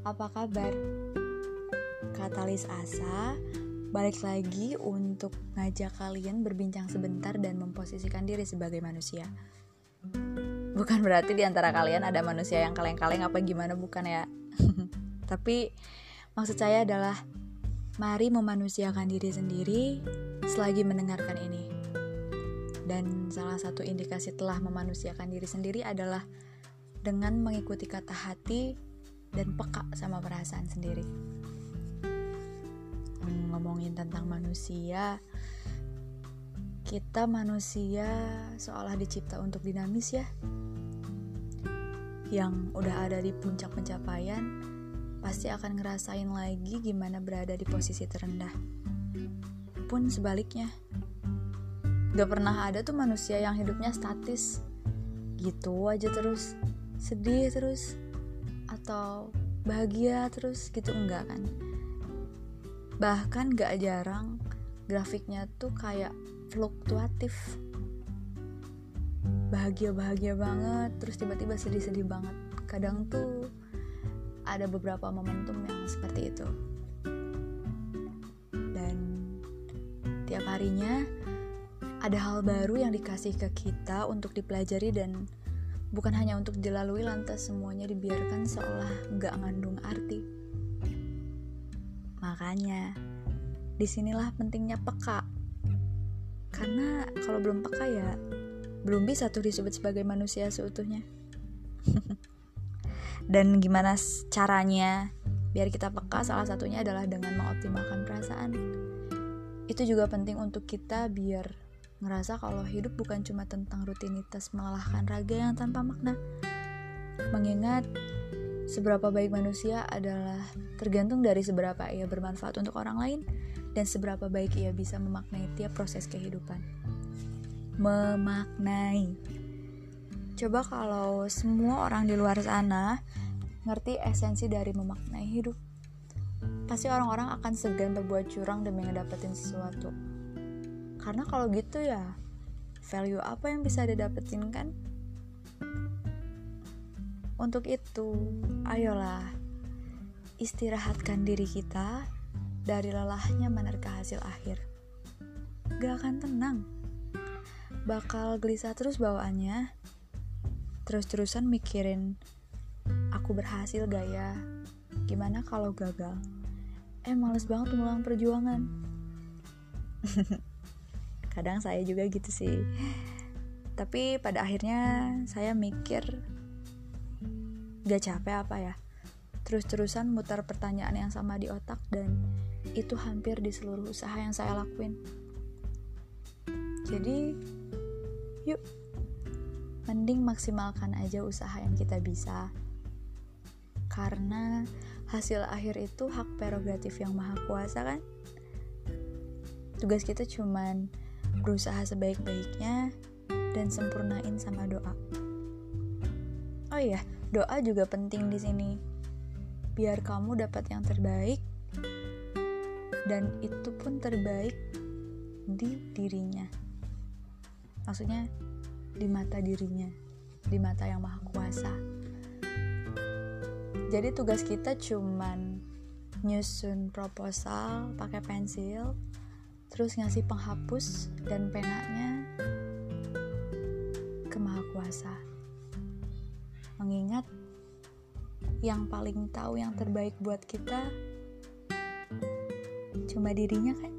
apa kabar? Katalis Asa balik lagi untuk ngajak kalian berbincang sebentar dan memposisikan diri sebagai manusia. Bukan berarti di antara kalian ada manusia yang kaleng-kaleng apa gimana bukan ya. Tapi maksud saya adalah mari memanusiakan diri sendiri selagi mendengarkan ini. Dan salah satu indikasi telah memanusiakan diri sendiri adalah dengan mengikuti kata hati dan peka sama perasaan sendiri. Ngomongin tentang manusia kita manusia seolah dicipta untuk dinamis ya. Yang udah ada di puncak pencapaian pasti akan ngerasain lagi gimana berada di posisi terendah. Pun sebaliknya gak pernah ada tuh manusia yang hidupnya statis. Gitu aja terus sedih terus atau bahagia terus gitu enggak kan. Bahkan gak jarang grafiknya tuh kayak fluktuatif. Bahagia-bahagia banget terus tiba-tiba sedih-sedih banget. Kadang tuh ada beberapa momentum yang seperti itu. Dan tiap harinya ada hal baru yang dikasih ke kita untuk dipelajari dan bukan hanya untuk dilalui lantas semuanya dibiarkan seolah nggak ngandung arti Makanya, di sinilah pentingnya peka. Karena kalau belum peka ya, belum bisa tuh disebut sebagai manusia seutuhnya. Dan gimana caranya biar kita peka? Salah satunya adalah dengan mengoptimalkan perasaan. Itu juga penting untuk kita biar ngerasa kalau hidup bukan cuma tentang rutinitas melelahkan raga yang tanpa makna. Mengingat Seberapa baik manusia adalah tergantung dari seberapa ia bermanfaat untuk orang lain dan seberapa baik ia bisa memaknai tiap proses kehidupan. Memaknai. Coba kalau semua orang di luar sana ngerti esensi dari memaknai hidup. Pasti orang-orang akan segan berbuat curang demi ngedapetin sesuatu. Karena kalau gitu ya, value apa yang bisa didapetin kan? Untuk itu, ayolah istirahatkan diri kita dari lelahnya menerka hasil akhir. Gak akan tenang. Bakal gelisah terus bawaannya. Terus-terusan mikirin aku berhasil gak ya? Gimana kalau gagal? Eh males banget ngulang perjuangan. Kadang saya juga gitu sih. Tapi pada akhirnya saya mikir gak capek apa ya? Terus-terusan mutar pertanyaan yang sama di otak dan itu hampir di seluruh usaha yang saya lakuin. Jadi yuk mending maksimalkan aja usaha yang kita bisa. Karena hasil akhir itu hak prerogatif yang maha kuasa kan? Tugas kita cuman berusaha sebaik-baiknya dan sempurnain sama doa. Oh iya doa juga penting di sini. Biar kamu dapat yang terbaik dan itu pun terbaik di dirinya. Maksudnya di mata dirinya di mata yang maha kuasa. Jadi tugas kita cuman nyusun proposal pakai pensil terus ngasih penghapus dan penanya ke maha kuasa. Mengingat yang paling tahu yang terbaik buat kita cuma dirinya kan